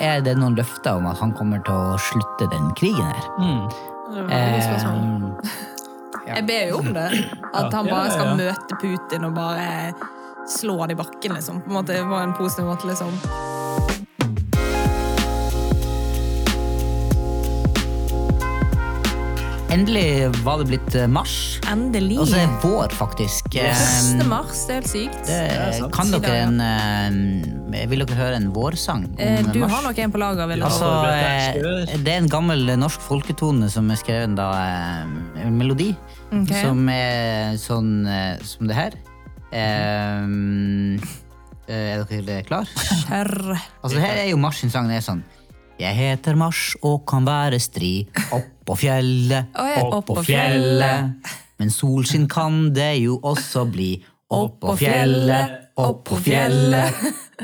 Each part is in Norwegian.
er det noen løfter om at han kommer til å slutte den krigen her. Mm. Eh, Jeg ber jo om det. At han bare skal møte Putin og bare slå han i bakken, liksom. På en måte, det en positiv måte, liksom. Endelig var det blitt eh, mars. Endelig. Og så er det vår, faktisk. Første Eh, mars, det er helt sykt. det, er kan dere en uh, Vil dere høre en vårsang om Eh, Du mars? har nok en på lager, vil Altså, det er en gammel norsk folketone som er skrevet da en melodi. okay. Som er sånn som det her. Eh, er dere klar? Kjør. Altså, det her er jo Mars sin sang. Det er sånn Jeg heter Mars og kan være stri opp på fjellet, Oi, opp på fjellet. Men solskinn kan det jo også bli. Opp på fjellet, opp på fjellet.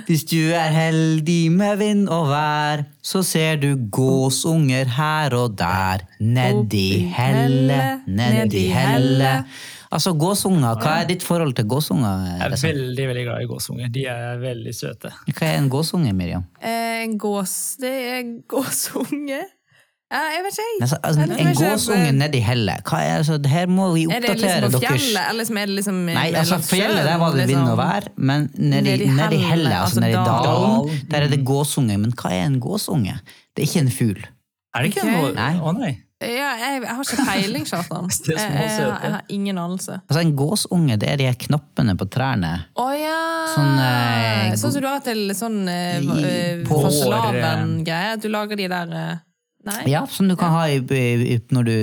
Hvis du er heldig med vind og vær, så ser du gåsunger her og der. Nedi hellet, nedi hellet. Altså, gåsunger, hva er ditt forhold til gåsunger? Jeg er veldig veldig glad i gåsunger. De er veldig søte. Hva er en gåsunge, Miriam? Eh, En gås Det er gåsunge. Ja, jeg vet ikke, jeg. Altså, altså, Jeg en ikke, gåsunge eh, nedi hellet. Hva er, altså, det her må vi oppdatere Er det liksom på deres fjellet, eller som er det liksom Nei, altså fjellet der var det vind og liksom? vær, men nedi, Nedi nedi hellet, altså altså nedi dalen, der er det gåsunge. Men hva er en gåsunge? Det er ikke en fugl. Er det ikke okay. noe Nei. Å nei. Ja, jeg, jeg har ikke peiling, Kjartan. Jeg, jeg, jeg har ingen anelse. Altså En gåsunge, det er de knoppene på trærne. Oh, ja! Sånn, eh, Sånn som du har til sånn eh, på- fastelavn-greie? At du lager de der eh, Nei? Ja, som du kan ha i, i, når du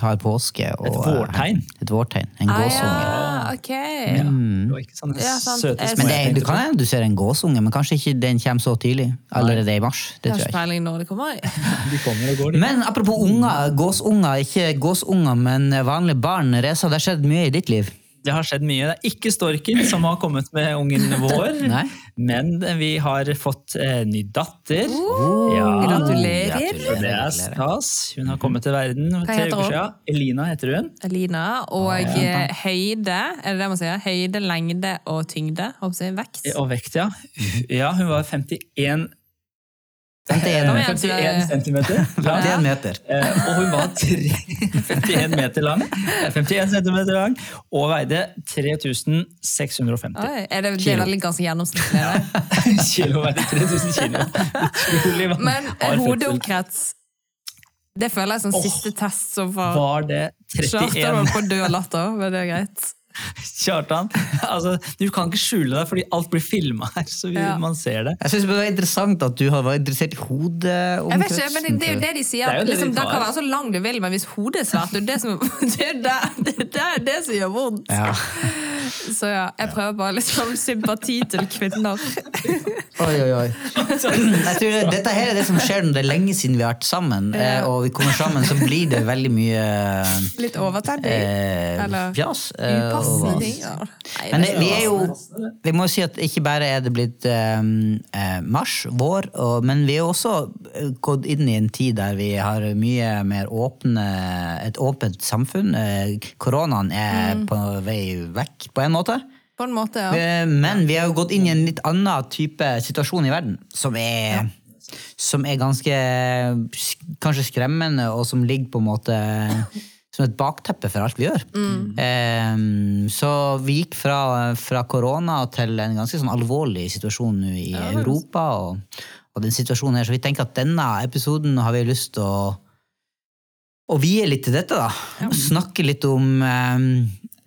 tar påske. Og, Et vårtegn. Et vårtegn. En Ah, gåsunge. ja, ok. Ja, det ikke sånne Ja, søte små Men det, du kan hende du ser en gåsunge, men kanskje ikke den kommer så tidlig. Allerede i mars. Det tror jeg ikke når det kommer. De kommer og går, de. Men apropos unger, gåsunger, ikke gåsunger, men vanlige barn. Reza, det har skjedd mye i ditt liv. Det har skjedd mye. Det er ikke storken som har kommet med ungen vår, Nei. Men vi har fått eh, ny datter. Oh, Ja. Gratulerer. Så det er stas. Hun har kommet til verden for Hva tre heter uker hun? siden. Elina heter hun. Elina. Og ja. høyde, er det det man sier? Høyde, lengde og tyngde. Håper jeg, vekt. Og vekt, ja. Ja, hun var 51 51 Kom igjen, 51 centimeter lang. 51 meter. Eh, Og hun var tre, 51 meter lang, eh, 51 centimeter lang og veide 3650 Oi, er det, det er veldig ganske gjennomsnittlig. kilo. Veide 3000 kilo. Utrolig Men hodeomkrets Det føler jeg som Åh, siste test som var, Var det Kjartan 31 var på død latter, men det er greit. Kjartan, altså, du kan ikke skjule deg fordi alt blir filma her, så vi, Ja. man ser det. Jeg synes det var interessant at du var interessert i Jeg vet ikke, men det, det er jo det de sier. Det det liksom, de kan være så lang du vil, men hvis hodet er svært, det er det som det er det, det, det, er det som gjør vondt. Ja. Så ja, jeg prøver bare litt liksom sympati til kvinner. Oi, oi, oi. Jeg tror det, dette her er det som skjer når det er lenge siden vi har vært sammen, eh, og vi kommer sammen, så blir det veldig mye Litt overtenning. eh, Eller fjas. eh, og- ting. Ja. Nei, Men vi er jo Vi må si at ikke bare er det blitt eh, eh, mars, vår, og, men vi er også eh, gått inn i en tid der vi har mye mer åpne et åpent samfunn. Eh, koronaen er på vei vekk, på en måte. På en måte, ja. Eh, Men vi har jo gått inn i en litt annen type situasjon i verden, som er, som er ganske kanskje skremmende, og som ligger på en måte som et bakteppe for alt vi gjør. Eh, så vi gikk fra, fra korona til en ganske sånn alvorlig situasjon nå i Europa. Og, og den situasjonen her, Så vi tenker at denne episoden har vi lyst til å å vie litt til dette, da. Snakke litt om eh,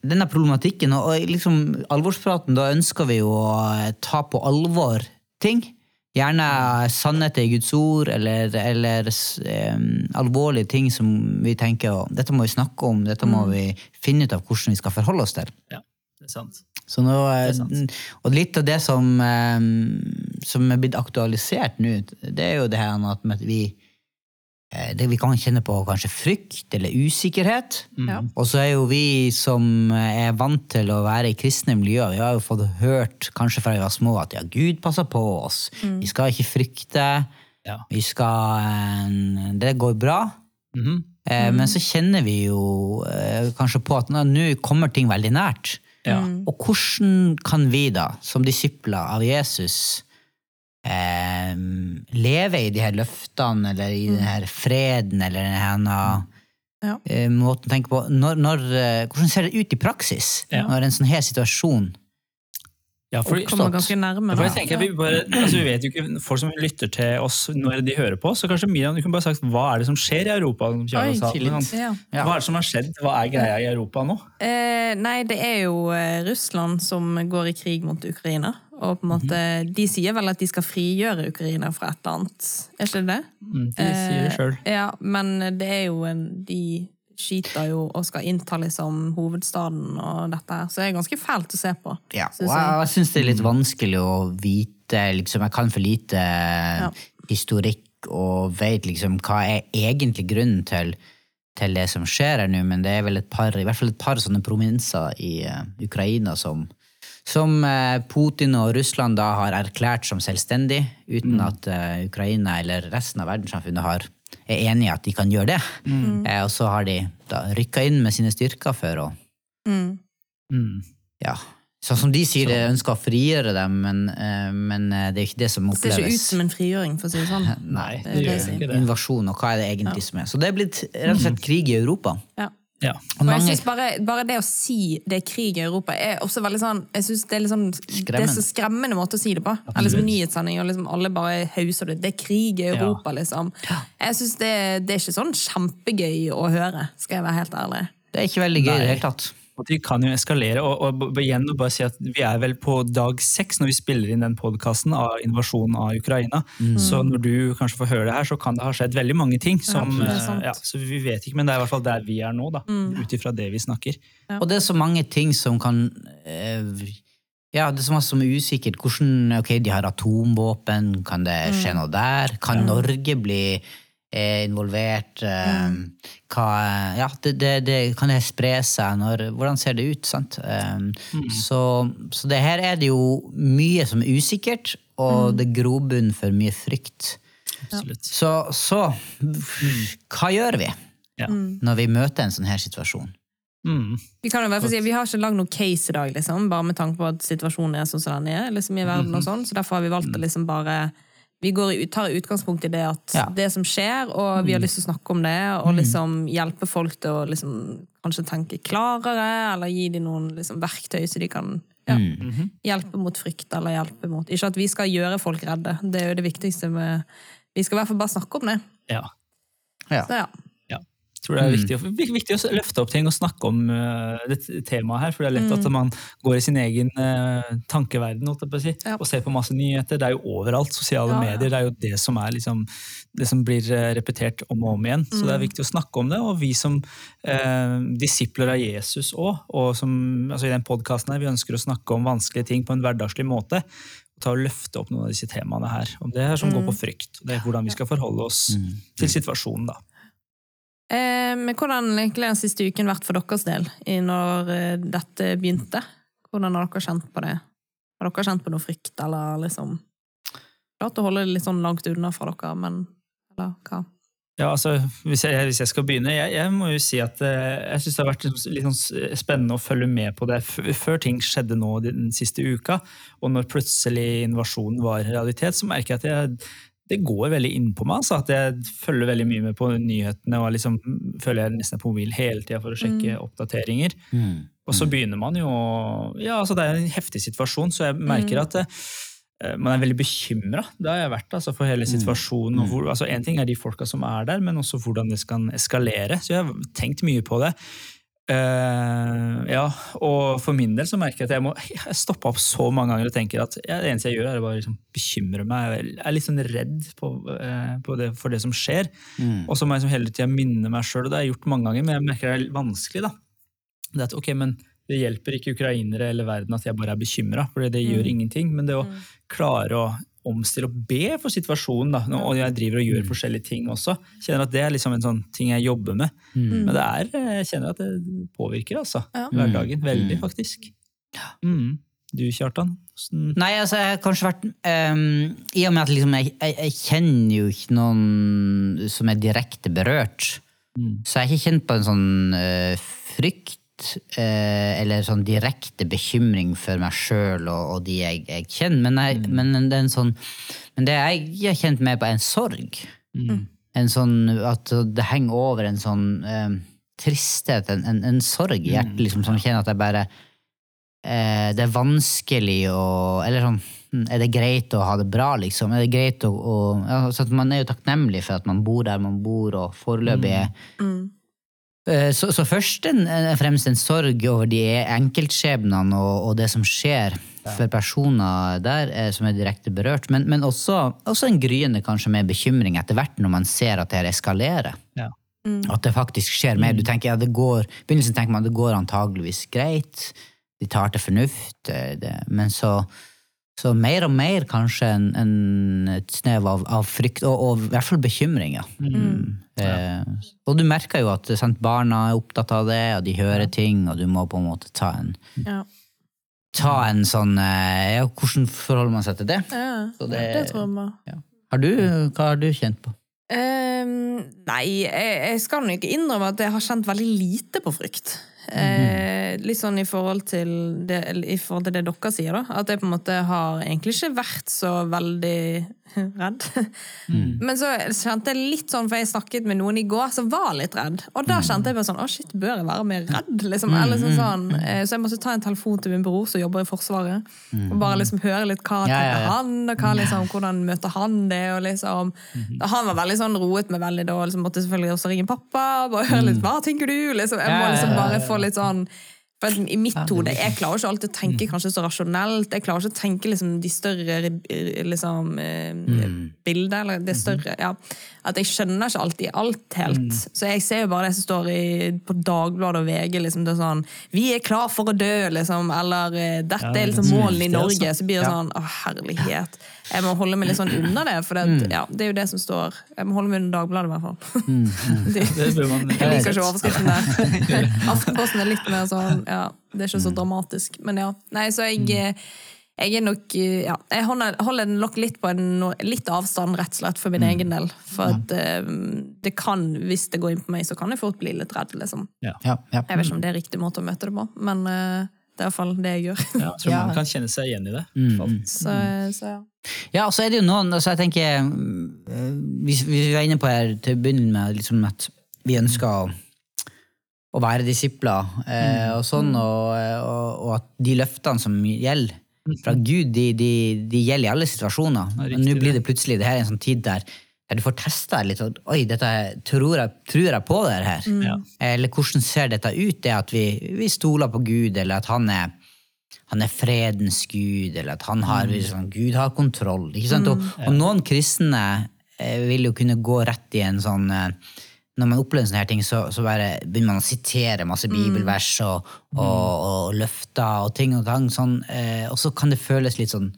denne problematikken. Og, og liksom alvorspraten, da ønsker vi jo å ta på alvor ting. Gjerne sannheter i Guds ord, eller, eller um, alvorlige ting som vi tenker dette må vi snakke om, dette må vi finne ut av hvordan vi skal forholde oss til. Ja, det er sant. Så nå, eh, Det er sant. og litt av det som, um, som er blitt aktualisert nå, det er jo det her at vi det vi kan kjenne på kanskje frykt eller usikkerhet. Ja. Og så er jo vi som er vant til å være i kristne miljøer, vi har jo fått hørt kanskje fra vi var små at ja, Gud passer på oss. Vi skal ikke frykte. Ja. Vi skal eh, Det går bra. Mhm. Eh, Men så kjenner vi jo eh, kanskje på at nå nå kommer ting veldig nært. ja. Og hvordan kan vi da, som disipler av Jesus, eh, lever i de her løftene, eller i den her freden, eller den her Ja. eh, måten å tenke på. Når, når, eh, hvordan ser det ut i praksis Ja. når en sånn her situasjon Ja, for, Kommer ganske nærme. for jeg tenker, vi, bare, altså, vi vet jo ikke, Folk som lytter til oss når de hører på, så kanskje Miriam, du kunne bare sagt hva er det som skjer i Europa? som Oi, sa, sånn, Ja. Ja. Hva er det som har skjedd? Hva er greia i Europa nå? Eh, nei, det er jo eh, Russland som går i krig mot Ukraina. Og på en måte, De sier vel at de skal frigjøre Ukraina fra et eller annet. Er ikke det det? Mm, de sier det sjøl. Ja, men det er jo en De skyter jo og skal innta liksom hovedstaden og dette her. Så det er ganske fælt å se på. Ja, og jeg, jeg. syns det er litt vanskelig å vite liksom, Jeg kan for lite historikk og vet liksom hva er egentlig grunnen til, til det som skjer her nå, men det er vel et par, i hvert fall et par sånne prominenser i eh, Ukraina som, som eh, Putin og Russland da har erklært som selvstendig, uten at eh, Ukraina eller resten av verdenssamfunnet har, er enig i at de kan gjøre det. Eh, og så har de da rykka inn med sine styrker for å Mm. Mm. ja, sånn som de sier, de ønsker å frigjøre dem, men, eh, men det er jo ikke det som oppleves. Det ser ikke ut som en frigjøring, for å si det sånn. Nei, Det det gjør det. ikke det. Invasjon, og hva er det egentlig som er. Så det er blitt rett og slett krig i Europa. Ja. Ja. Og Og jeg synes bare, bare det å si det er krig i Europa, er også veldig sånn jeg synes Det er sånn Det er så skremmende måte å si det på. Eller liksom nyhetssending, og liksom alle bare hauser det. Det er krig i Europa, liksom. Jeg synes det, det er ikke sånn kjempegøy å høre, skal jeg være helt ærlig. det er ikke veldig gøy i det hele tatt. Og de kan jo eskalere. Og, og igjen bare si at Vi er vel på dag seks når vi spiller inn den podkasten av invasjonen av Ukraina. Så når du kanskje får høre det her, så kan det ha skjedd veldig mange ting. Som, det er eh, ja, så vi vet ikke, Men det er i hvert fall der vi er nå, da, ut ifra det vi snakker. Og det er så mange ting som kan eh, Ja, det er så som er usikkert. Hvordan, ok, De har atomvåpen, kan det skje noe der? Kan Norge bli eh, involvert? Eh, hva, ja, det, det, det, kan det spre seg? Når, hvordan ser det ut? sant? mm. så, så det her er det jo mye som er usikkert, og det er grobunn for mye frykt. Ja. Så, så hva gjør vi Ja. når vi møter en sånn her situasjon? Mm. Vi kan jo bare si, vi har ikke lagd noen case i dag, liksom, bare med tanke på at situasjonen er sånn som den er liksom, i verden. og sånn, Så derfor har vi valgt å liksom bare vi går, tar utgangspunkt i det at Ja. det som skjer, og vi har lyst til å snakke om det, og liksom hjelpe folk til å liksom, kanskje tenke klarere, eller gi dem noen liksom, verktøy så de kan ja, hjelpe mot frykt, eller hjelpe mot Ikke at vi skal gjøre folk redde, det er jo det viktigste med Vi skal i hvert fall bare snakke om det. Ja. Ja. Så ja. Tror det er viktig, å- viktig å løfte opp ting og snakke om uh, det temaet her. For det er lett at man går i sin egen uh, tankeverden holdt jeg på å si, Ja. og ser på masse nyheter. Det er jo overalt. Sosiale Ja, ja. medier. Det er jo det som er liksom, det som blir eh, repetert om og om igjen. Så det er viktig å snakke om det. Og vi som eh, disipler av Jesus òg, og som altså i den podkasten her, vi ønsker å snakke om vanskelige ting på en hverdagslig måte. Ta og løfte opp noen av disse temaene her. Om det her som går på frykt. Det er hvordan vi skal forholde oss til situasjonen, da. Eh, men hvordan egentlig den siste uken vært for deres del, når eh, dette begynte? Hvordan har dere kjent på det? Har dere kjent på noe frykt, eller liksom Klart å holde det litt sånn langt unna fra dere, men Eller hva? Ja, altså, hvis jeg, hvis jeg skal begynne, jeg, jeg må jo si at eh, jeg syns det har vært litt sånn spennende å følge med på det før ting skjedde nå den siste uka. Og når plutselig invasjonen var realitet, så merker jeg at jeg, det går veldig innpå meg. Altså, at jeg følger veldig mye med på nyhetene og liksom føler jeg nesten er på mobil hele tida for å sjekke oppdateringer. Og så begynner man jo Ja, altså det er en heftig situasjon, så jeg merker at uh, man er veldig bekymra. Det har jeg vært altså, for hele situasjonen. Og hvor, altså, en ting er de folka som er der, men også hvordan det skal eskalere. Så jeg har tenkt mye på det. Eh, ja, og for min del så merker jeg at jeg må jeg stopper opp så mange ganger og tenker at ja, det eneste jeg gjør, er å bare liksom bekymre meg. Jeg er litt sånn redd på, uh, på det, for det som skjer. Og så må jeg liksom hele tida minne meg sjøl, og det har jeg gjort mange ganger, men jeg merker det er vanskelig. da. Det at, ok, men det hjelper ikke ukrainere eller verden at jeg bare er bekymra, for det gjør ingenting. Men det å klare å omstille og be for situasjonen, da, og jeg driver og gjør forskjellige ting også, kjenner at det er liksom en sånn ting jeg jobber med. Men det er, jeg kjenner at det påvirker altså, Ja. hverdagen veldig, faktisk. Mm. Du, Kjartan? Hvordan- Nei, altså, jeg har kanskje vært um, I og med at liksom, jeg, jeg, jeg kjenner jo ikke noen som er direkte berørt, så jeg har ikke kjent på en sånn uh, frykt eh, eller sånn direkte bekymring for meg sjøl og, og de jeg, jeg kjenner, men, jeg, men, det er en sånn, men det jeg har kjent mer på, er en sorg. En sånn, at det henger over en sånn eh, tristhet, en, en, en sorg i hjertet, liksom, som kjenner at jeg bare eh, Det er vanskelig å Eller sånn hm, Er det greit å ha det bra, liksom? Er det greit å, å ja, at Man er jo takknemlig for at man bor der man bor, og foreløpig er Eh, så, så først en, fremst en sorg over de enkeltskjebnene og, og det som skjer for personer der eh, som er direkte berørt, men, men også, også en gryende kanskje med bekymring etter hvert når man ser at det her eskalerer. Ja. At det faktisk skjer mer. Du tenker, ja, det går, I begynnelsen tenker man at det går antageligvis greit, de tar til fornuft, eh, det, men så, så mer og mer kanskje en, en, et snev av, av frykt, og, og, i hvert fall bekymring. Ja. Eh, og du merker jo at sant, barna er opptatt av det, og de hører ting, og du må på en måte ta en, Ja. ta en sånn eh, ja, Hvordan forholder man seg til det? Ja, Så det, det- tror jeg. Ja. Har du, hva har du kjent på? Um, nei, jeg, jeg skal nok innrømme at jeg har kjent veldig lite på frykt. Eh, litt sånn i forhold, det, i forhold til det dere sier, da. At jeg på en måte har egentlig ikke vært så veldig redd. Men så kjente jeg litt sånn, for jeg snakket med noen i går som var litt redd. Og da kjente jeg bare sånn Å, shit, bør jeg være mer redd? Liksom. Eller sånn, sånn. Eh, Så jeg måtte ta en telefon til min bror som jobber i Forsvaret, og bare liksom høre litt hva Ja, ja, ja. han, og hva, liksom, hvordan møter han det. Og liksom, Han var veldig sånn roet med veldig da, og liksom, måtte selvfølgelig også ringe pappa. Bare høre litt, hva tenker du? Liksom, jeg må liksom bare få litt sånn for I mitt hode, Jeg klarer ikke alltid å tenke kanskje så rasjonelt. Jeg klarer ikke å tenke liksom, de større liksom, mm. bildet, eller det større ja. At jeg skjønner ikke alltid alt helt. Så jeg ser jo bare det som står i, på Dagbladet og VG. Liksom, det er sånn 'Vi er klar for å dø', liksom. Eller eh, 'Dette er liksom målene i Norge'. altså. Så blir det sånn 'Å, herlighet'. Jeg må holde meg litt sånn unna det, for det, ja, det er jo det som står. Jeg må holde meg unna Dagbladet, i hvert fall. Mm, Det jeg liker ikke overskriften der. Aftenposten er litt mer sånn ja, Det er ikke så dramatisk. Men ja. Nei, så jeg, eh, jeg er nok eh, ja, Jeg holder, nok litt på en litt avstand, rett og slett, for min egen del. For at eh, det kan, hvis det går inn på meg, så kan jeg fort bli litt redd, liksom. Ja, ja. Jeg vet ikke om det er riktig måte å møte det på, men det er iallfall det jeg gjør. Ja, jeg tror Ja. man kan kjenne seg igjen i det. Mm. Så, så ja. Ja, og så er det jo noen altså jeg tenker, mm, Hvis vi var inne på her til å begynne med liksom at vi ønsker å, å være disipler, eh, og sånn, og, og, og at de løftene som gjelder fra Gud, de, de, de gjelder i alle situasjoner. Ja, Men nå blir det. det plutselig det her er en sånn tid der, der du får testa litt. og, Oi, dette er- tror jeg, tror jeg på det her? Mm. Eller hvordan ser dette ut? Det at vi, vi stoler på Gud, eller at han er han er fredens gud, eller at han har, liksom, Gud har kontroll. Ikke sant? Og, og noen kristne eh, vil jo kunne gå rett i en sånn eh, Når man opplever sånne her ting, så, så bare begynner man å sitere masse bibelvers og, og, og løfter og ting og tang, sånn, eh, og så kan det føles litt sånn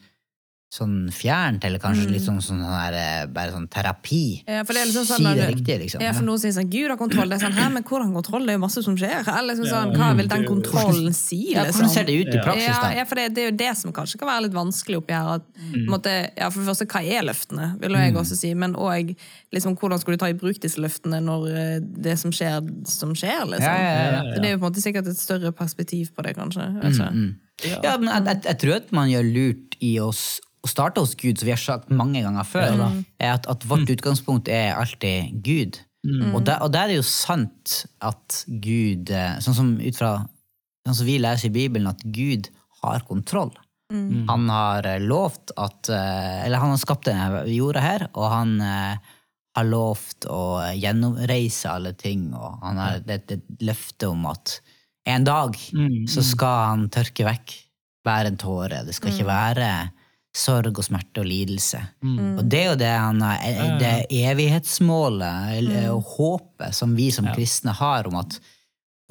sånn fjernt, eller kanskje litt sånn, sånn her, eh, bare sånn terapi. Ja, for det er liksom sånn si det riktige, liksom. Ja, for noen sier sånn 'Gud har kontroll'. Det er sånn, Hæ, men hvordan kontroll? Det er jo masse som skjer. Eller liksom sånn, Hva vil den kontrollen si? Ja, liksom? hvordan ser det ut i praksis, Ja, da? ja, for det, det er jo det som kanskje kan være litt vanskelig oppi her. At, Mm. måtte, ja, for det første, hva er løftene, vil jo jeg også si, men òg liksom, hvordan skal du ta i bruk disse løftene når eh, det som skjer, som skjer, liksom. Ja, ja, ja, Så det er jo på en måte sikkert et større perspektiv på det, kanskje. Vet ikke. Ja, men jeg, jeg, jeg tror at man gjør lurt i å, å starte hos Gud, som vi har sagt mange ganger før, er at, at vårt utgangspunkt er alltid Gud. Og, der, og der er det jo sant at Gud, eh, sånn som ut fra sånn som vi leser i Bibelen, at Gud har kontroll. Han har eh, lovt at eh, Eller han har skapt denne jorda her, og han har lovt å gjennomreise alle ting, og han har et, det løfte om at en dag så skal han tørke vekk hver en tåre. Det skal ikke være sorg og smerte og lidelse. Og det er jo det, han det evighetsmålet eller, og håpet som vi som kristne har om at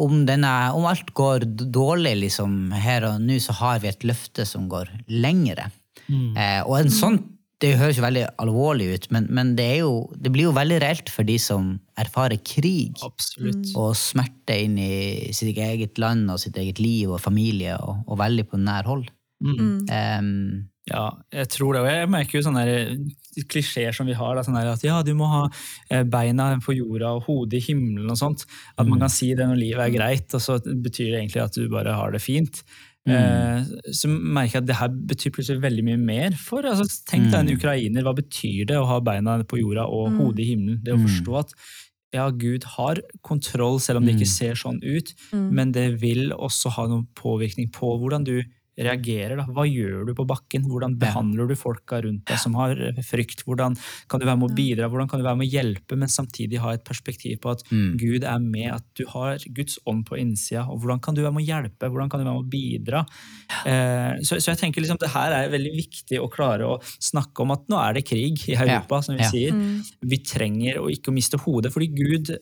om, denne, om alt går dårlig liksom, her og nå, så har vi et løfte som går lengre. Eh, og en sånn, Det høres jo veldig alvorlig ut, men, men det, er jo, det blir jo veldig reelt for de som erfarer krig Absolutt. og smerte inn i sitt eget land og sitt eget liv og familie, og, og veldig på nær hold. Mm. Ja, jeg tror det. Og jeg merker jo sånne der klisjeer som vi har. Da, sånn der at ja, du må ha eh, beina på jorda og hodet i himmelen og sånt. At man kan si det når livet er greit, og så betyr det egentlig at du bare har det fint. Mm. så merker jeg at det her betyr plutselig veldig mye mer for altså, Tenk deg en ukrainer, hva betyr det å ha beina på jorda og hodet i himmelen? Det å forstå at ja, Gud har kontroll, selv om det ikke ser sånn ut, men det vil også ha noen påvirkning på hvordan du reagerer. Da. Hva gjør du på bakken? Hvordan behandler du folka rundt deg som har eh, frykt? Hvordan kan du være med å bidra? Hvordan kan du være med å hjelpe, men samtidig ha et perspektiv på at Gud er med, at du har Guds ånd på innsida? Og hvordan kan du være med å hjelpe? Hvordan kan du være med å bidra? Eh, så, så, jeg tenker liksom det her er veldig viktig å klare å snakke om at nå er det krig i Europa, som vi sier. Vi trenger å ikke miste hodet, fordi Gud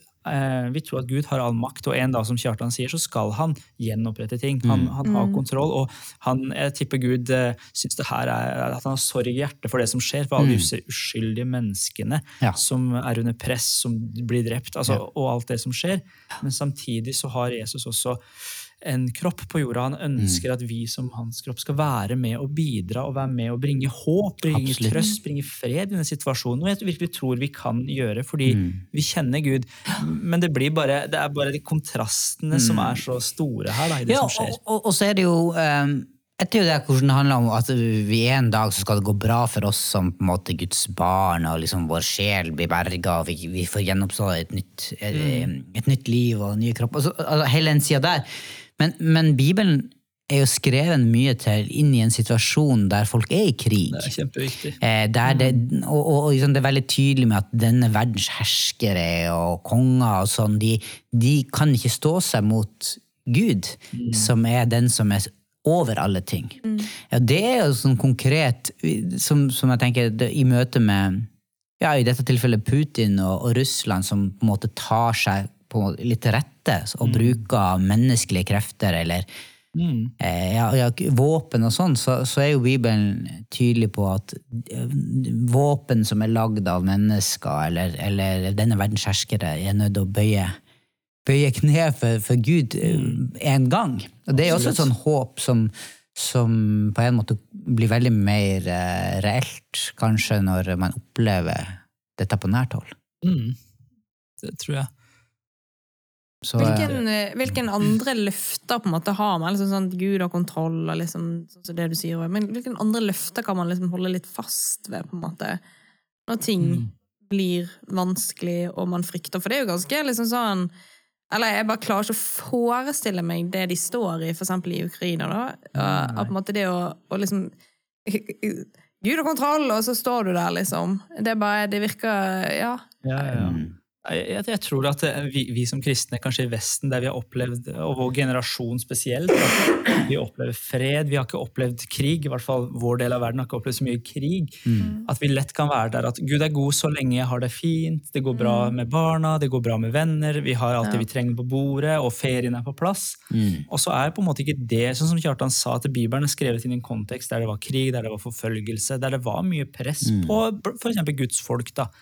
vi tror at Gud har all makt, og en dag som Kjartan sier, så skal han gjenopprette ting. Han, han har kontroll, og han, jeg tipper Gud eh, syns det her er at han har sorg i hjertet for det som skjer, for alle disse uskyldige menneskene Ja. som er under press, som blir drept, altså, og alt det som skjer. Men samtidig så har Jesus også en kropp på jorda. Han ønsker at vi som hans kropp skal være med og bidra og være med og bringe håp, bringe Absolutt. trøst, bringe fred i denne situasjonen. Og jeg virkelig tror vi kan gjøre, fordi vi kjenner Gud. Men det, blir bare, det er bare de kontrastene som er så store her, da, i det Ja, som skjer. og, og, og så er det jo um, jeg tror det hvordan det handler om at vi en dag så skal det gå bra for oss som på en måte Guds barn, og liksom vår sjel blir berga, og vi, vi får gjenoppstå et nytt, et, et nytt liv og nye kropper. Altså, altså, hele den sida der. Men, men Bibelen er jo skrevet mye til inn i en situasjon der folk er i krig. Det er kjempeviktig. Eh, der det, og, og, og liksom det er veldig tydelig med at denne verdens herskere og konger og sånn, de, de kan ikke stå seg mot Gud, som er den som er over alle ting. Ja, det er jo sånn konkret, som, som jeg tenker, det, i møte med ja, i dette tilfellet Putin og, og Russland, som på en måte tar seg på litt til rette og bruker menneskelige krefter eller eh, ja, ja, våpen og sånn, så, så er jo Bibelen tydelig på at eh, våpen som er lagd av mennesker, eller, eller denne verdens herskere, er nødt til å bøye, bøye kne for, for Gud én en gang. Og det er også et sånn håp som, som på en måte blir veldig mer eh, reelt, kanskje, når man opplever dette på nært hold. Mm. Det tror jeg. Så, eh, Hvilken, eh, hvilken andre løfter på en måte har man? Liksom sånn Gud har kontroll, og liksom, sånn som det du sier. Men hvilken andre løfter kan man liksom holde litt fast ved? på en måte? Når ting blir vanskelig, og man frykter. For det er jo ganske liksom sånn Eller jeg bare klarer ikke å forestille meg det de står i, for eksempel i Ukraina. da. At på en måte det å, å liksom Gud har kontroll, og så står du der, liksom. Det bare Det virker Ja. Ja, ja, ja. Jeg, jeg, tror at eh, vi, vi som kristne, kanskje i Vesten, der vi har opplevd, og vår generasjon spesielt, at vi opplever fred, vi har ikke opplevd krig, i hvert fall vår del av verden har ikke opplevd så mye krig, at vi lett kan være der at Gud er god så lenge jeg har det fint, det går bra med barna, det går bra med venner, vi har alt det vi trenger på bordet, og ferien er på plass. Og så er på en måte ikke det, sånn som Kjartan sa, at Bibelen er skrevet inn i en kontekst der det var krig, der det var forfølgelse, der det var mye press på f.eks. Guds folk. da.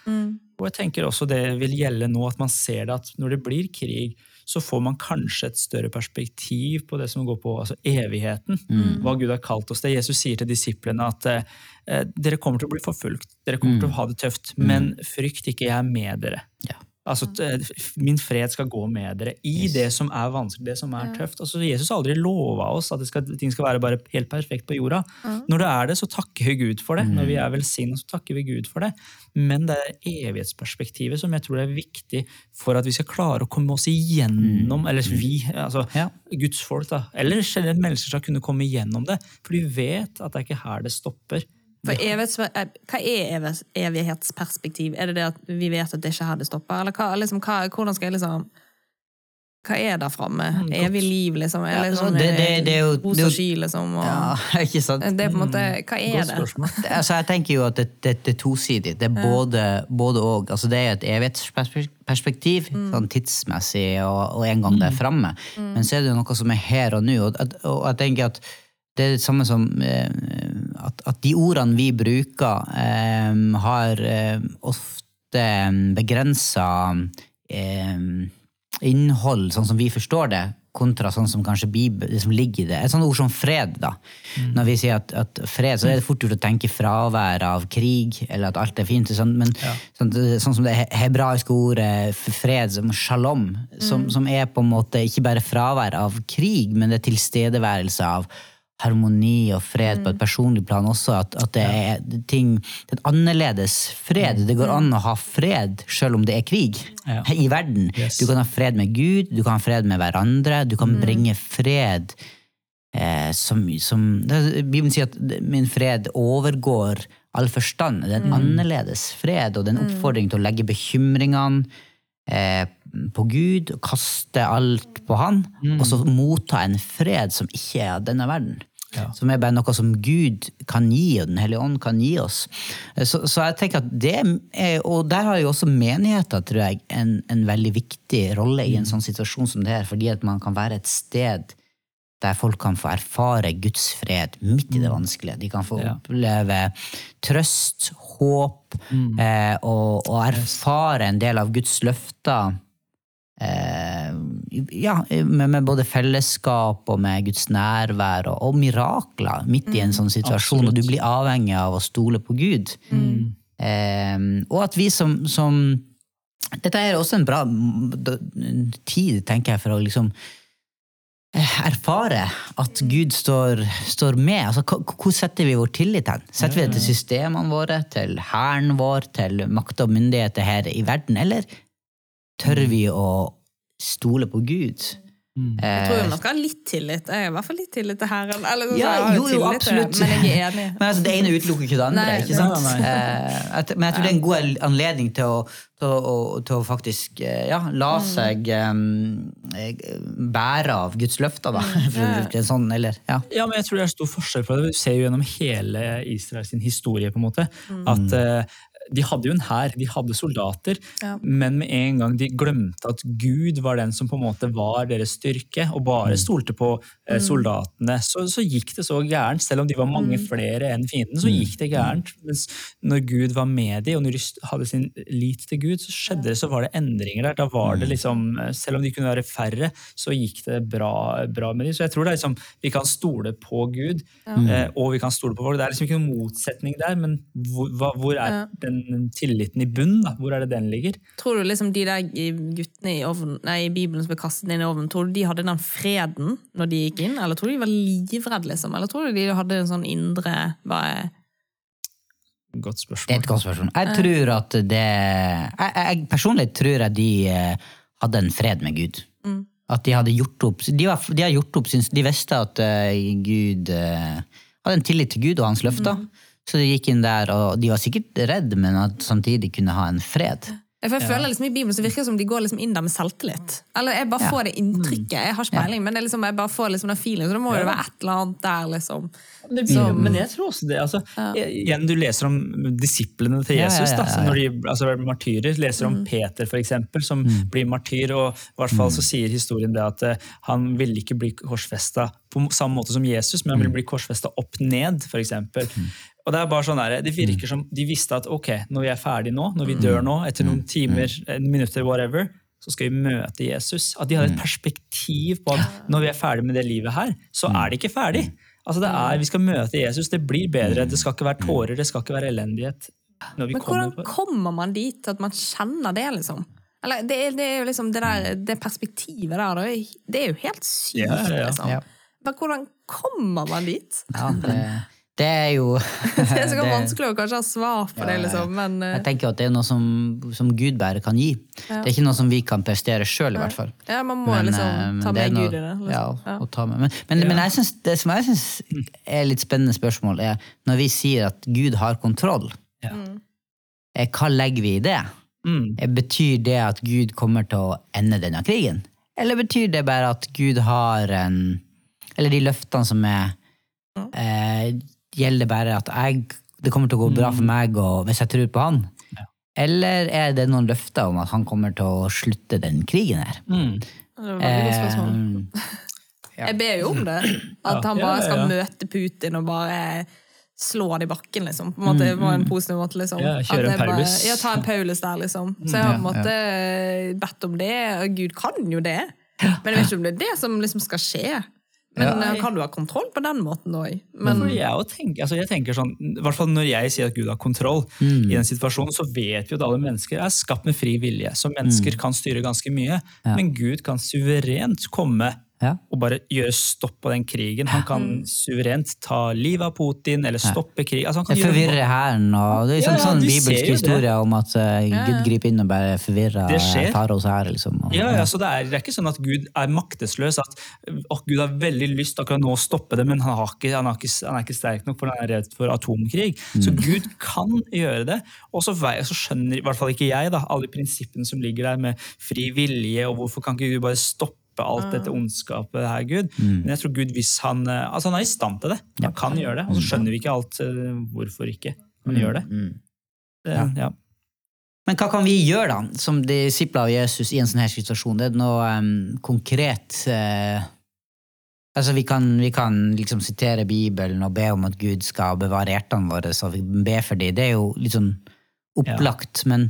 Og jeg tenker også det vil gjelde nå, at man ser det at når det blir krig, så får man kanskje et større perspektiv på det som går på altså evigheten. Hva Gud har kalt oss det. Jesus sier til disiplene at eh, dere kommer til å bli forfulgt, dere kommer til å ha det tøft, men frykt ikke, jeg er med dere. Ja. Altså, eh, Min fred skal gå med dere i det som er vanskelig, det som er tøft. Altså, Jesus har aldri lova oss at det skal, ting skal være bare helt perfekt på jorda. Når det er det, så takker vi Gud for det. Når vi er velsignet, så takker vi Gud for det. Men det er evighetsperspektivet som jeg tror er viktig for at vi skal klare å komme oss igjennom, eller vi, altså Ja. Guds folk, da, eller generelt mennesker skal kunne komme igjennom det. For de vet at det er ikke her det stopper. For evighets, eh, hva er evighetsperspektiv? Er det det at vi vet at det ikke her det stopper? Eller hva, liksom, hva, hvordan skal jeg liksom Hva er der framme? Mm. Evig liv, liksom? Ja, Eller sånn, det- det- det er jo- det er jo- liksom? Og, Ja, ikke sant? Det er på en måte Hva er det? Altså, jeg tenker jo at det, er tosidig. Det er både, både og. Altså, det er et evighetsperspektiv, sånn tidsmessig, og, og en gang det er framme. Men så er det noe som er her og nå. Og, og jeg tenker at det er det samme som eh, at, at de ordene vi bruker, eh, har eh, ofte begrensa innhold, sånn som vi forstår det, kontra sånn som kanskje Bibel, det som ligger i det. Et sånt ord som fred, da. Når vi sier at, at fred, så er det fort gjort å tenke fravær av krig, eller at alt er fint. Sånn, men sånn, sånn som det hebraiske ordet fred, som shalom, som, som er på en måte ikke bare fravær av krig, men det er tilstedeværelse av harmoni og fred på et personlig plan også. At, at det er ting Det er en annerledes fred. Det går an å ha fred selv om det er krig Ja. i verden. Yes. Du kan ha fred med Gud, du kan ha fred med hverandre. Du kan bringe fred eh, som, som Bibelen sier at min fred overgår all forstand. Det er en annerledes fred, og det er en oppfordring til å legge bekymringene eh, på Gud, kaste alt på Han, og så motta en fred som ikke er av denne verden. Ja. Som er bare noe som Gud kan gi, og Den hellige ånd kan gi oss. Eh, Så, så jeg tenker at det er, Og der har jo også menigheter tror jeg, en, en veldig viktig rolle i en sånn situasjon som det her, fordi at man kan være et sted der folk kan få erfare Guds fred midt i det vanskelige. De kan få Ja. oppleve trøst, håp, eh, og, og erfare en del av Guds løfter. Eh, ja, med, både fellesskap og med Guds nærvær og, og mirakler midt i en sånn situasjon, og du blir avhengig av å stole på Gud. Eh, og at vi som, som Dette er også en bra mm, tid, tenker jeg, for å liksom eh, erfare at Gud står, står med. Altså, hvor setter vi vår tillit hen? Setter vi det til systemene våre, til hæren vår, til makt og myndigheter her i verden, eller tør vi å stole på Gud? Jeg tror nok man har litt tillit. Jeg har i hvert fall litt tillit til Herren. Eller, Ja, jo, jo, absolutt. Men jeg er enig. Men altså, Det ene utelukker ikke det andre. Nei, ikke sant? nei, nei. Eh, men jeg tror det er en god anledning til å, til å, til å faktisk eh, ja, la seg um, bære av Guds løfter, da. For bruke en sånn, eller, ja. Ja, men jeg tror det er stor forskjell på det. Du ser jo gjennom hele Israels historie på en måte, at eh, de hadde jo en hær, de hadde soldater, Ja. men med en gang de glemte at Gud var den som på en måte var deres styrke, og bare stolte på eh, soldatene, så, så gikk det så gærent. Selv om de var mange flere enn fienden, så gikk det gærent. Mens når Gud var med dem, og når de hadde sin lit til Gud, så skjedde det, så var det endringer der. Da var det liksom, eh, Selv om de kunne være færre, så gikk det bra, bra med dem. Så jeg tror det er liksom, vi kan stole på Gud, eh, og vi kan stole på folk. Det er liksom ikke noen motsetning der, men hvor, hva, hvor er Ja. Den tilliten i bunnen? da? Hvor er det den ligger? Tror du liksom de der guttene i, ovnen, nei, i Bibelen som ble kastet inn i ovnen, tror du de hadde den freden når de gikk inn? Eller tror du de var livredde, liksom? Eller tror du de hadde en sånn indre hva er, Godt Det er et godt spørsmål. Jeg tror at det jeg, jeg Personlig tror jeg de eh, hadde en fred med Gud. At de hadde gjort opp De, var, de, hadde gjort opp de visste at eh, Gud eh, hadde en tillit til Gud og hans løfter. Så de gikk inn der, og de var sikkert redd, men at samtidig kunne ha en fred. For jeg føler liksom I Bibelen så virker det som de går liksom inn der med selvtillit. Eller Jeg bare får det inntrykket. Jeg har ikke peiling, men det er liksom, jeg bare får liksom den feelingen. Så da må det være et eller annet der, liksom. Det blir, men jeg tror også det. Altså, igjen, Du leser om disiplene til Jesus, da, så når de altså, martyrer. Leser om Peter, for eksempel, som blir martyr. og i hvert fall så sier historien det at eh, Han ville ikke bli korsfesta på samme måte som Jesus, men han ville bli korsfesta opp ned, f.eks. Og det er bare sånn der, det virker som De visste at ok, når vi er ferdig nå, når vi dør nå, etter noen timer, eh, minutter, whatever, så skal vi møte Jesus. At de hadde et perspektiv på at når vi er ferdig med det livet her, så er det ikke ferdig. Altså det er, Vi skal møte Jesus, det blir bedre. Det skal ikke være tårer, det skal ikke være elendighet. Når vi Men hvordan kommer, kommer man dit at man kjenner det, liksom? Eller det, er- det er jo liksom det der det perspektivet der, det er jo- det er jo helt sykt, Ja, ja, ja. liksom. Ja. Men hvordan kommer man dit? Ja, det, det er jo Det er sikkert vanskelig å kanskje ha svar på det, liksom, men eh, Jeg tenker at det er noe som, som Gud bare kan gi. Det er ikke noe som vi kan prestere sjøl, i hvert fall. ja, man må Men, eh, liksom ta er med noe- Gud i det. Liksom. Ja, og ta med. Men, men, men jeg synes, det som jeg syns er litt spennende spørsmål, er når vi sier at Gud har kontroll, Ja. eh, hva legger vi i det? Mm. Eh, Betyr det at Gud kommer til å ende denne krigen? Eller betyr det bare at Gud har en Eller de løftene som er eh, Gjelder bare at jeg, det kommer til å gå bra for meg og, hvis jeg tror på han? Eller er det noen løfter om at han kommer til å slutte den krigen her? Mm. Det var veldig godt spørsmål. Eh, Jeg ber jo om det. At han Ja, bare ja, skal ja. møte Putin og bare slå han i bakken, liksom. På en måte, på en positiv måte, liksom. Ja, kjøre en bare- Paulus. Ja, ta en Paulus der, liksom. Så jeg har på en måte bedt om det, og Gud kan jo det. Men jeg vet ikke om det er det som liksom skal skje. Men Ja. eh, kan du ha kontroll på den måten òg? Men jeg, tenker, altså jeg tenker sånn, i hvert fall Når jeg sier at Gud har kontroll, Mm. i den situasjonen, så vet vi at alle mennesker er skapt med fri vilje. Så mennesker Mm. kan styre ganske mye. Men Gud kan suverent komme Ja. og bare gjøre stopp på den krigen. Han kan suverent ta livet av Putin eller stoppe krig. Altså han kan Det gjøre forvirrer hæren, og det er Ja, sånn, ja, sånn bibelsk historie om at uh, Gud griper inn og bare forvirrer Det faraos hær, liksom. Og, Ja, ja, så det er, det er ikke sånn at Gud er maktesløs. At å, Gud har veldig lyst akkurat nå å stoppe det, men han, har ikke, han, har ikke, han er ikke sterk nok for han er redd for atomkrig. Så Gud kan gjøre det. Og så, så skjønner i hvert fall ikke jeg da, alle prinsippene som ligger der med fri vilje, og hvorfor kan ikke Gud bare stoppe alt dette ondskapet her, Gud. Men jeg tror Gud, hvis han eh, altså han er i stand til det, han kan gjøre det. Og så skjønner vi ikke alt eh, hvorfor ikke han gjør det. det ja. Men hva kan vi gjøre, da, som disipler av Jesus i en sånn her situasjon? Det er noe um, konkret uh, Altså, vi kan, vi kan liksom sitere Bibelen og be om at Gud skal bevare hjertene våre, så vi ber for dem. Det er jo litt sånn opplagt, men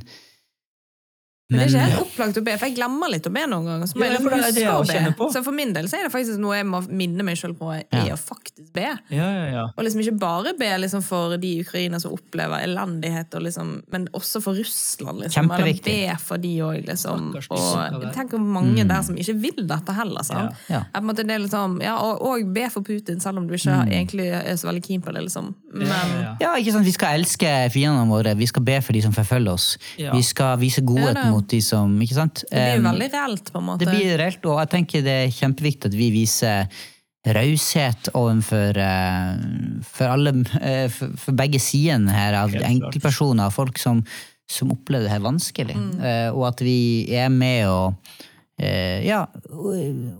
Men det er ikke helt opplagt å be, for jeg glemmer litt å be noen ganger. Så Ja, for det er liksom det be. Så for min del så er det faktisk noe jeg må minne meg sjøl på, er Ja. å faktisk be. Ja, ja, ja. Og liksom ikke bare be liksom for de ukrainere som opplever elendighet, og liksom, men også for Russland. Liksom. Eller be for de òg, liksom. Og tenk om mange der som ikke vil dette heller. Sånn. Måte, det liksom, ja, og, og be for Putin, selv om du ikke egentlig er så veldig keen på det. liksom. Men Ja, ja, ja. Ja, ikke sant? Vi skal elske fiendene våre, vi skal be for de som forfølger oss. Ja. Vi skal vise godhet det- mot de som Ikke sant? det blir jo veldig reelt, på en måte. Det blir reelt, og jeg tenker det er kjempeviktig at vi viser raushet overfor eh, for, alle, eh, for, for begge sidene her, av enkeltpersoner og folk som, som opplever det her vanskelig. Mm. og at vi er med og eh, ja,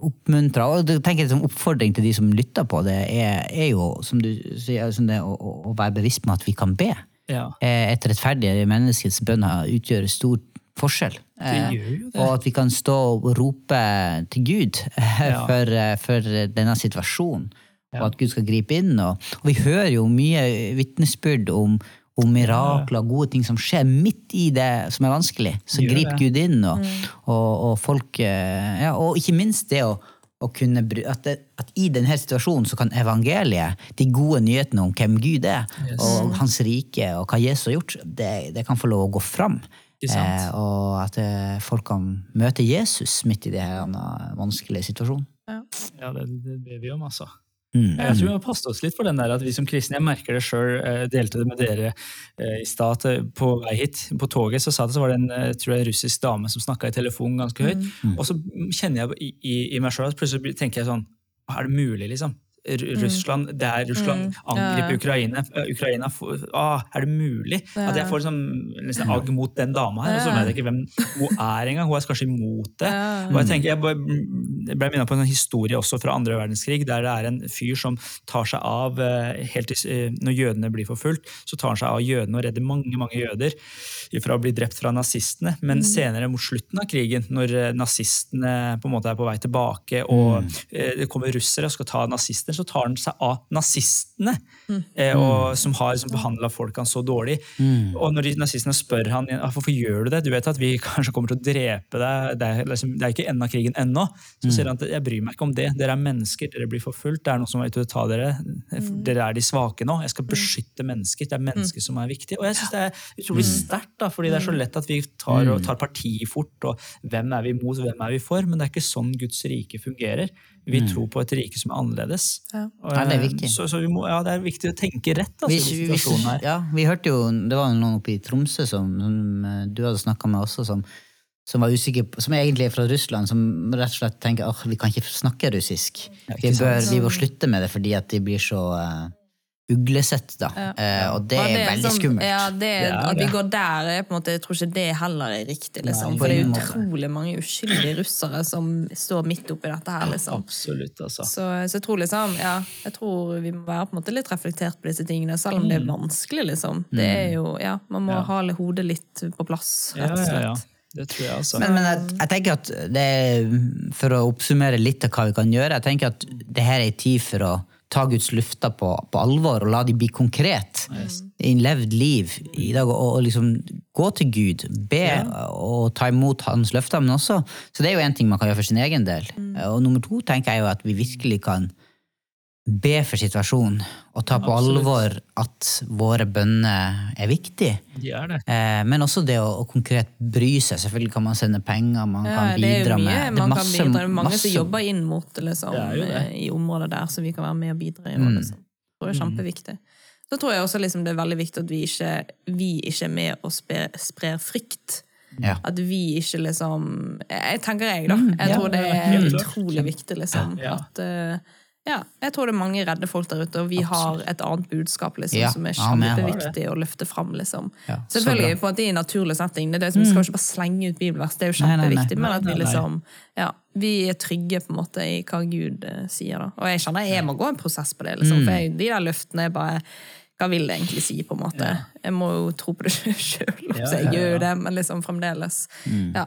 oppmuntre. Og jeg tenker som oppfordring til de som lytter på det, er, er jo som du sier, som det, å, å- være bevisst på at vi kan be. ja. Eh, Et rettferdig menneskets bønner utgjør stor forskjell. Eh, gjør jo det. Og at vi kan stå og rope til Gud eh, Ja. for, eh, for denne situasjonen, og at Gud skal gripe inn. Og, og vi hører jo mye vitnesbyrd om, om mirakler og gode ting som skjer midt i det som er vanskelig. Så griper. Gud inn, og, og, og folk ja, Og ikke minst det å å kunne, at, det, at I denne situasjonen så kan evangeliet, de gode nyhetene om hvem Gud er, Yes. og hans rike og hva Jesus har gjort, det, det kan få lov å gå fram. Eh, og at eh, folk kan møte Jesus midt i denne vanskelige situasjonen. Ja, det, det ber vi om, altså. Mm. Jeg tror vi må passe oss litt for den der at vi som kristne, jeg merker det sjøl, delte det med dere eh, i stad eh, på vei hit. På toget så sa det, så var det en eh, tror jeg, russisk dame som snakka i telefonen ganske høyt. Og så kjenner jeg i, i, i meg sjøl at plutselig tenker jeg sånn Er det mulig, liksom? R Russland, det er Russland angriper Ukraina. Eh, Ukraina får- ah, er det mulig? At jeg får sånn, nesten agg mot den dama her, og så vet jeg ikke hvem hun er engang. Hun er kanskje imot det. Og jeg tenker, jeg ble minnet på en sånn historie også fra andre verdenskrig, der det er en fyr som tar seg av eh, helt til, eh, Når jødene blir forfulgt, så tar han seg av jødene og redder mange mange jøder fra å bli drept fra nazistene. Men senere, mot slutten av krigen, når nazistene på en måte er på vei tilbake, og eh, det kommer russere og skal ta nazister, så tar han seg av nazistene, eh, og, som har liksom, behandla folkene så dårlig. Og når de nazistene spør han hvorfor gjør du det, du vet at vi kanskje kommer til å drepe deg, det er, liksom, det er ikke enden av krigen ennå. Så sier han at jeg bryr meg ikke om det, dere er mennesker, dere blir forfulgt, det er noen som er ute til å ta dere, dere er de svake nå, jeg skal beskytte mennesker, det er mennesker som er viktige. Og jeg synes det er utrolig sterkt, fordi det er så lett at vi tar, og tar parti fort, og hvem er vi imot, hvem er vi for, men det er ikke sånn Guds rike fungerer. Vi tror på et rike som er annerledes. Ja. Og, Ja, det er eh, viktig. Så, så vi må, ja, det er viktig å tenke rett altså, vi, vi, her. ja, vi hørte jo, Det var noen oppe i Tromsø som, som eh, du hadde snakka med også, som, som var usikker på, som egentlig er fra Russland, som rett og slett tenker at vi kan ikke snakke russisk. Vi bør, vi bør slutte med det fordi at de blir så uh, uglesett, da. Eh, og det det er veldig sånn- skummelt. Ja, det, Det er at vi går der, er på en måte, jeg tror ikke det heller er riktig. Liksom. Nei, For det er utrolig mange uskyldige russere som står midt oppi dette her. Liksom. Absolutt, altså. Så, så jeg tror liksom, ja, jeg tror vi må være på en måte litt reflektert på disse tingene, selv om det er vanskelig. liksom. Det er jo, ja, Man må Ja. ha hodet litt på plass, Ja, rett og ja, slett. ja. Det tror jeg, altså. Men, men jeg, jeg tenker at det For å oppsummere litt av hva vi kan gjøre, jeg tenker at det her er en tid for å ta Guds løfter på, på alvor og la de bli konkret i en levd liv i dag. Og, og liksom gå til Gud, be og ta imot hans løfter. Men også, så det er jo én ting man kan gjøre for sin egen del. Og nummer to tenker jeg jo at vi virkelig kan be for situasjonen og ta på Absolutt. alvor at våre bønner er viktige. De er det. Eh, men også det å, å konkret bry seg. Selvfølgelig kan man sende penger, man Ja, kan det er bidra mye med det er man kan bidra. Det er mange masse- som jobber inn mot liksom, Det det. i områder der, så vi kan være med og bidra i. Mm. Liksom. Det tror jeg er kjempeviktig. Så tror jeg også liksom, det er veldig viktig at vi ikke, vi ikke er med og sprer, sprer frykt. Ja. At vi ikke liksom Jeg tenker jeg, da. Mm, Jeg tror det er utrolig viktig, liksom. At eh, ja, jeg tror det er mange redde folk der ute, og vi har et annet budskap liksom, Ja, som er kjempeviktig å løfte fram. Liksom. Ja, Selvfølgelig bra. på at i en naturlig setting. Det er det som, Vi skal jo ikke bare slenge ut bibelvers, det er jo Nei, nei, nei. kjempeviktig. Men at vi Nei, nei, nei. liksom ja, vi er trygge på en måte i hva Gud uh, sier. da. Og jeg kjenner jeg må gå en prosess på det. Mm. liksom, For jeg, de der løftene er bare Hva vil det egentlig si, på en måte? Jeg må jo tro på det sjøl, så jeg gjør jo det, men liksom fremdeles. Mm. Ja.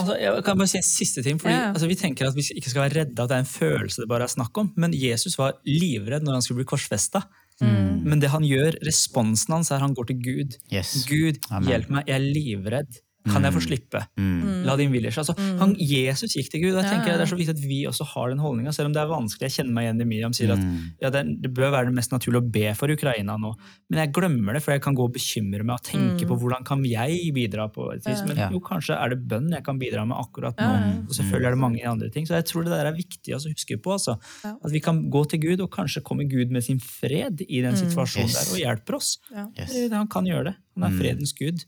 Altså, jeg kan bare si en siste ting. fordi Ja, ja. altså, Vi tenker at vi ikke skal være redde, at det er en følelse det bare er snakk om. Men Jesus var livredd når han skulle bli korsfesta. Mm. Men det han gjør, responsen hans, er han går til Gud. Yes. Gud, Amen. hjelp meg, jeg er livredd. Kan jeg få slippe? Mm. La din vilje skje. Altså, han, Jesus gikk til Gud. og jeg tenker ja. Det er så viktig at vi også har den holdninga, selv om det er vanskelig. Jeg kjenner meg igjen i Miriam sier at Mm. ja, det, det bør være det mest naturlige å be for Ukraina nå. Men jeg glemmer det, for jeg kan gå og bekymre meg og tenke på hvordan kan jeg bidra på et vis. Men jo, kanskje er det bønn jeg kan bidra med akkurat nå. Og selvfølgelig er det mange andre ting. Så jeg tror det der er viktig å huske på. Altså. At vi kan gå til Gud, og kanskje kommer Gud med sin fred i den situasjonen Yes. der, og hjelper oss. Ja. Yes. Han kan gjøre det. Han er fredens gud.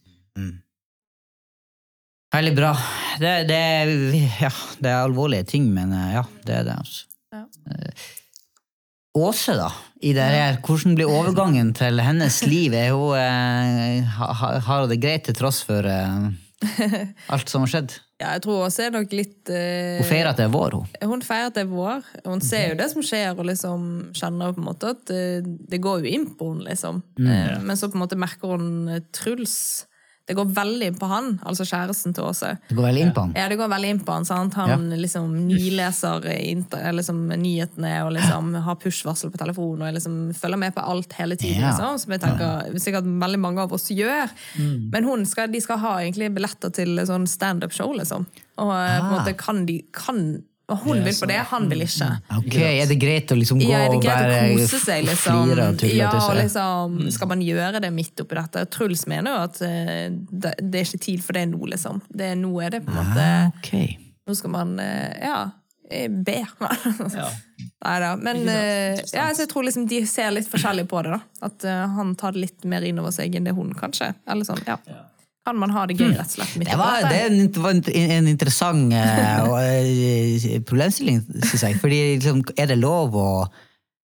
Veldig bra. Det, det, ja, det er alvorlige ting, men eh, ja, det er det. altså. Ja. Eh, Åse, da. I det her, hvordan blir overgangen til hennes liv? Er hun, eh, ha- ha- har hun det greit til tross for eh, alt som har skjedd? ja, jeg tror Åse er nok litt eh, Hun feirer at det er vår, hun. Hun feirer at det er vår. Hun ser jo det som skjer, og liksom kjenner på en måte at eh, det går jo inn på henne, liksom. Mm. Men så på en måte merker hun Truls Det går veldig inn på han, altså kjæresten til Åse. Det går veldig inn på han. Ja, det går veldig inn på han. Sant? Han liksom nileser liksom, nyhetene og liksom har push-varsel på telefonen og liksom følger med på alt hele tiden. Ja. Liksom, som jeg tenker sikkert veldig mange av oss gjør. Men hun skal, de skal ha egentlig billetter til sånn standup-show, liksom. Og ah. på en Ah. måte kan de kan, og Hun vil på det, han vil ikke. Ok, Er det greit å liksom gå Ja, er det og greit å kose seg, liksom? flire og tulle Ja, og liksom, skal man gjøre det midt oppi dette? Truls mener jo at eh, det, det er ikke tid for det nå, liksom. Det, nå er det på en måte Ah, okay. Nå skal man eh, ja, be. Ja. Nei da. Men eh, ja, så jeg tror liksom de ser litt forskjellig på det. da. At han tar det litt mer inn over seg enn det hun, kanskje. Eller sånn, ja. Kan man ha det gøy, rett og slett? midt Det var, det er en, var en, en interessant uh, eh, problemstilling, syns jeg. Fordi liksom, er det lov å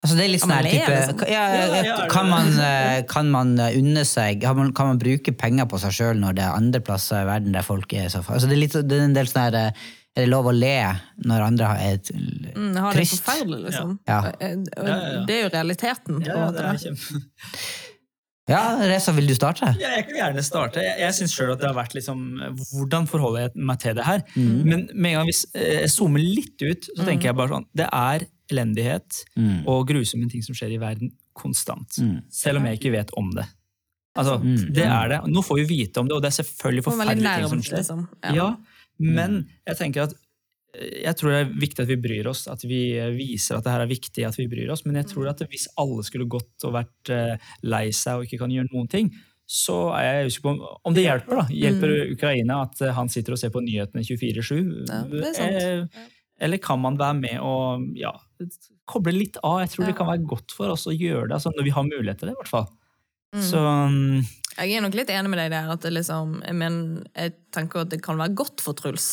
Altså det er litt sånn her type liksom? ja, er det kan, man, eh, kan man unne seg kan man, kan man bruke penger på seg sjøl når det er andre plasser i verden der folk er så altså det, er litt, det er en del sånn her eh, Er det lov å le når andre har et Mm, har det trist? forferdelig, liksom. Ja. Eh. Det er jo realiteten. på Ja, en måte. Ja, Reza, vil du starte? Ja, jeg kan gjerne starte. Jeg, jeg syns sjøl at det har vært liksom Hvordan forholder jeg meg til det her? Men med en gang hvis eh, jeg zoomer litt ut, så tenker jeg bare sånn Det er elendighet og grusomme ting som skjer i verden konstant. Selv om jeg ikke vet om det. Altså, det er det. Nå får vi vite om det, og det er selvfølgelig forferdelige ting som skjer. liksom. Ja. Ja, men jeg tenker at jeg tror det er viktig at vi bryr oss, at vi eh, viser at det her er viktig at vi bryr oss. Men jeg tror at hvis alle skulle gått og vært eh, lei seg og ikke kan gjøre noen ting, så er jeg usikker på om, det hjelper. da. Hjelper Ukraina at eh, han sitter og ser på nyhetene 24-7? Ja, Eller kan man være med og ja, koble litt av? Jeg tror det kan være godt for oss å gjøre det, altså når vi har mulighet til det. i hvert fall. Mm. Så mm, Jeg er nok litt enig med deg der. at det liksom, jeg, jeg tenker at det kan være godt for Truls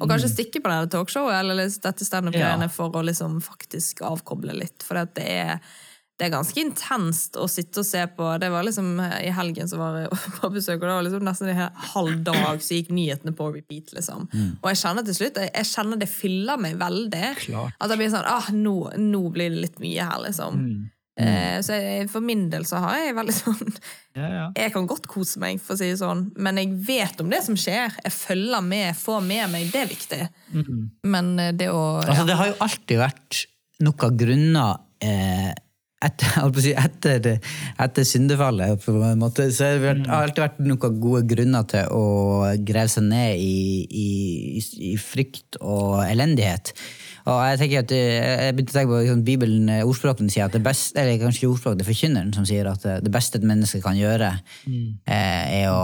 å kanskje stikke på dette talkshowet eller dette standup-greiene Ja. for å liksom faktisk avkoble litt. For det er, det er ganske intenst å sitte og se på. Det var liksom I helgen så var jeg på besøk, og det var liksom nesten en halv dag så gikk nyhetene på repeat. liksom. Og jeg kjenner til slutt, jeg, kjenner det fyller meg veldig. Klart. At jeg blir sånn ah, nå, nå blir det litt mye her, liksom. Eh, så jeg, for min del så har jeg veldig sånn ja, ja. jeg kan godt kose meg, for å si det sånn, men jeg vet om det som skjer. Jeg følger med, får med meg. Det er viktig. Men eh, det å Altså, det har jo alltid vært noen grunner eh, etter, etter, etter syndefallet på en måte, så har det har alltid vært noen gode grunner til å grave seg ned i, i, i frykt og elendighet. Og jeg tenker at eh, jeg begynte å tenke på liksom, Bibelen, eh, ordspråkene sier at det beste, eller kanskje ikke ordspråk, det er forkynneren som sier at eh, det beste et menneske kan gjøre, eh, er å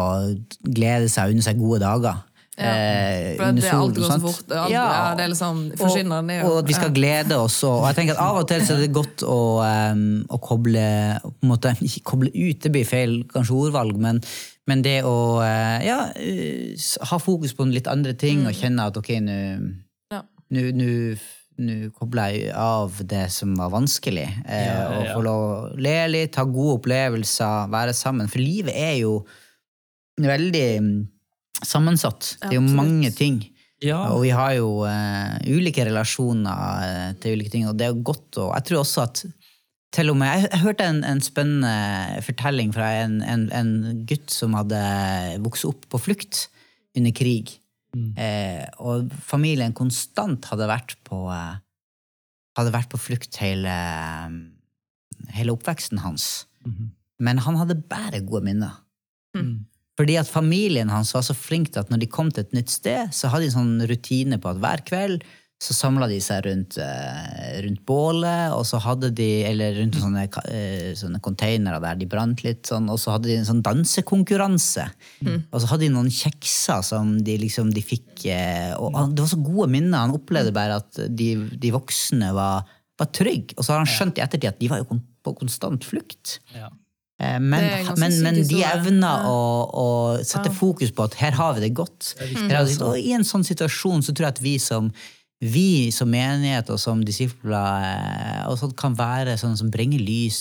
glede seg og unne seg gode dager. Ja, For under det sol, alt går så fort. Alt, ja. det er liksom Forkynneren og, jo og at vi skal glede oss. Og, og jeg tenker at Av og til så er det godt å, um, å koble på en måte, Ikke koble ut, det blir feil kanskje ordvalg, men, men det å uh, ja, ha fokus på litt andre ting og kjenne at ok, nå Ja. Nå- kobler jeg av det som var vanskelig. Eh, Ja, ja, Og få lov å le litt, ha gode opplevelser, være sammen. For livet er jo veldig mm, sammensatt. Det er jo Absolutt. mange ting. Ja, Og vi har jo eh, ulike relasjoner eh, til ulike ting, og det er jo godt å Jeg tror også at til og med, Jeg, jeg hørte en, en spennende fortelling fra en, en, en gutt som hadde vokst opp på flukt under krig. Eh, og familien konstant hadde vært på eh, hadde vært på flukt hele, hele oppveksten hans. Men han hadde bare gode minner. Mm. Fordi at familien hans var så flink til at når de kom til et nytt sted, så hadde de en sånn rutine på at hver kveld så samla de seg rundt, eh, rundt bålet, og så hadde de, eller rundt sånne, eh, sånne containere der de brant litt, sånn, og så hadde de en sånn dansekonkurranse. Og så hadde de noen kjekser som de liksom de fikk eh, Og han, det var så gode minner. Han opplevde bare at de, de voksne var, var trygge. Og så har han skjønt i ettertid at de var jo på konstant flukt. ja. Men, men, men de evna Ja. å, å sette fokus på at her har vi det godt. Og I en sånn situasjon så tror jeg at vi som, vi som menighet og som disipler eh, og sånt kan være sånn som bringer lys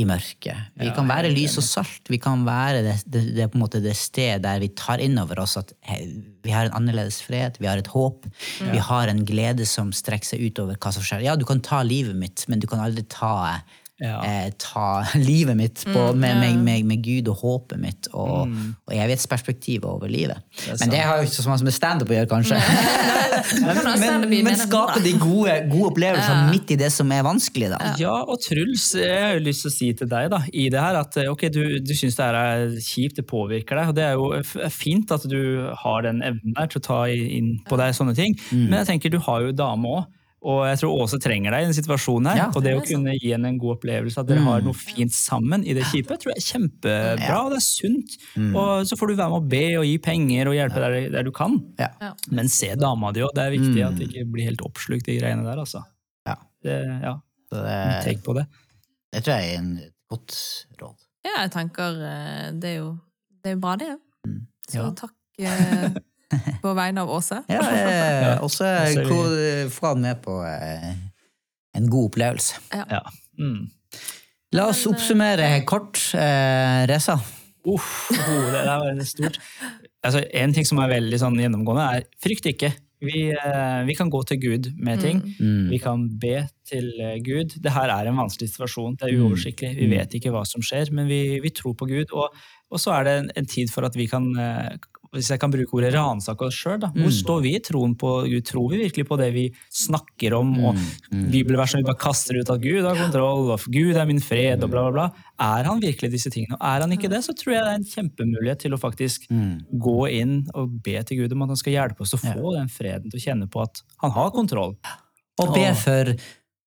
i mørket. Vi kan være lys og salt. Vi kan være det, det, det, på en måte det sted der vi tar inn over oss at hey, vi har en annerledes fred, vi har et håp, vi har en glede som strekker seg utover hva som skjer. Ja, du kan ta livet mitt, men du kan aldri ta Ja. eh, ta livet mitt på, med, med, med, med Gud og håpet mitt og, og evighetsperspektivet over livet. men det har jo ikke så mye med standup å gjøre, kanskje. men, men, men skape de gode, gode opplevelser midt i det som er vanskelig, da. Ja, og Truls, jeg har jo lyst til å si til deg da, i det her at eh, ok, du, du syns det her er kjipt, det påvirker deg. og Det er jo fint at du har den evnen der til å ta inn på deg sånne ting. Mm. Men jeg tenker du har jo dame òg. Og jeg tror Åse trenger deg i den situasjonen her. Ja, og det å er sant. kunne gi henne en god opplevelse, at dere har noe fint sammen i det kjipe, tror jeg er kjempebra, og det er sunt. Og så får du være med å be og gi penger og hjelpe der, der du kan. Ja. Ja. Men se dama di òg, det er viktig at det ikke blir helt oppslukt, de greiene der, altså. Ja. Det, ja. Så det, Tenk på det. det tror jeg er en godt råd. Ja, jeg tenker eh, det er jo, det er jo bra, det. Så Ja. takk eh, på vegne av Åse. Ja, eh, også Altså, få han med på eh, en god opplevelse. Ja. Mm. La oss oppsummere kort. Eh, Reza. Uff, oh, det der var stort. Altså, en ting som er veldig sånn gjennomgående, er frykt ikke. Vi, eh, vi kan gå til Gud med ting. Mm. Vi kan be til eh, Gud. Det her er en vanskelig situasjon. Det er uoversiktlig. Vi vet ikke hva som skjer, men vi, vi tror på Gud. Og, og så er det en, en tid for at vi kan eh, hvis jeg kan bruke ordet ransake oss sjøl, hvor står vi i troen på Gud? Tror vi virkelig på det vi snakker om, og bibelvers som vi bare kaster ut at Gud har kontroll, og Gud er min fred, og bla, bla, bla? Er han virkelig disse tingene? Og er han ikke det, så tror jeg det er en kjempemulighet til å faktisk gå inn og be til Gud om at han skal hjelpe oss å få den freden til å kjenne på at han har kontroll. Og be for,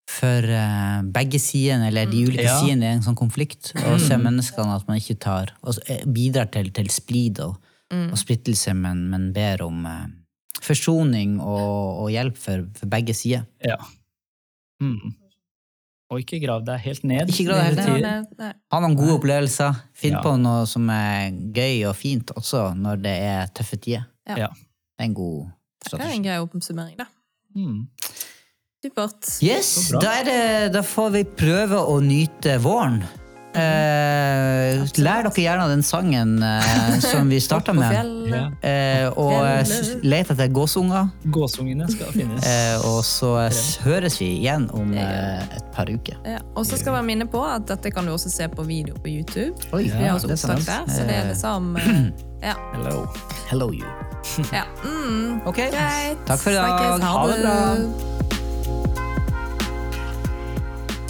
for eh, begge sidene, eller de ulike Ja. sidene i en sånn konflikt. Og se menneskene at man ikke tar og eh, bidrar til, til splid og, og splittelse, men, men ber om eh, forsoning og, og hjelp for, for begge sider. Ja. Mm. Og ikke grav deg helt ned. Ikke grav deg helt nei. Ha noen gode opplevelser. Finn Ja. på noe som er gøy og fint også når det er tøffe tider. Ja. Ja. Det er en god strategi. Det er en grei oppsummering, da. Mm. Supert. Yes, da, er det, da får vi prøve å nyte våren. Eh, lær dere gjerne den sangen eh, som vi starta med. Eh, og let etter gåsunger. Gåsungene skal finnes. Eh, og så s- høres vi igjen om eh, et par uker. Ja. Og så skal vi minne på at dette kan du også se på video på YouTube. Oi, Vi har også opptak der, så det er Eh, liksom eh, Ja. Hello. Hello, you. ja. Mm, Ok, greit. takk for i dag. Ha det bra.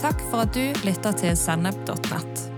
Takk for at du lytter til sennep.nett.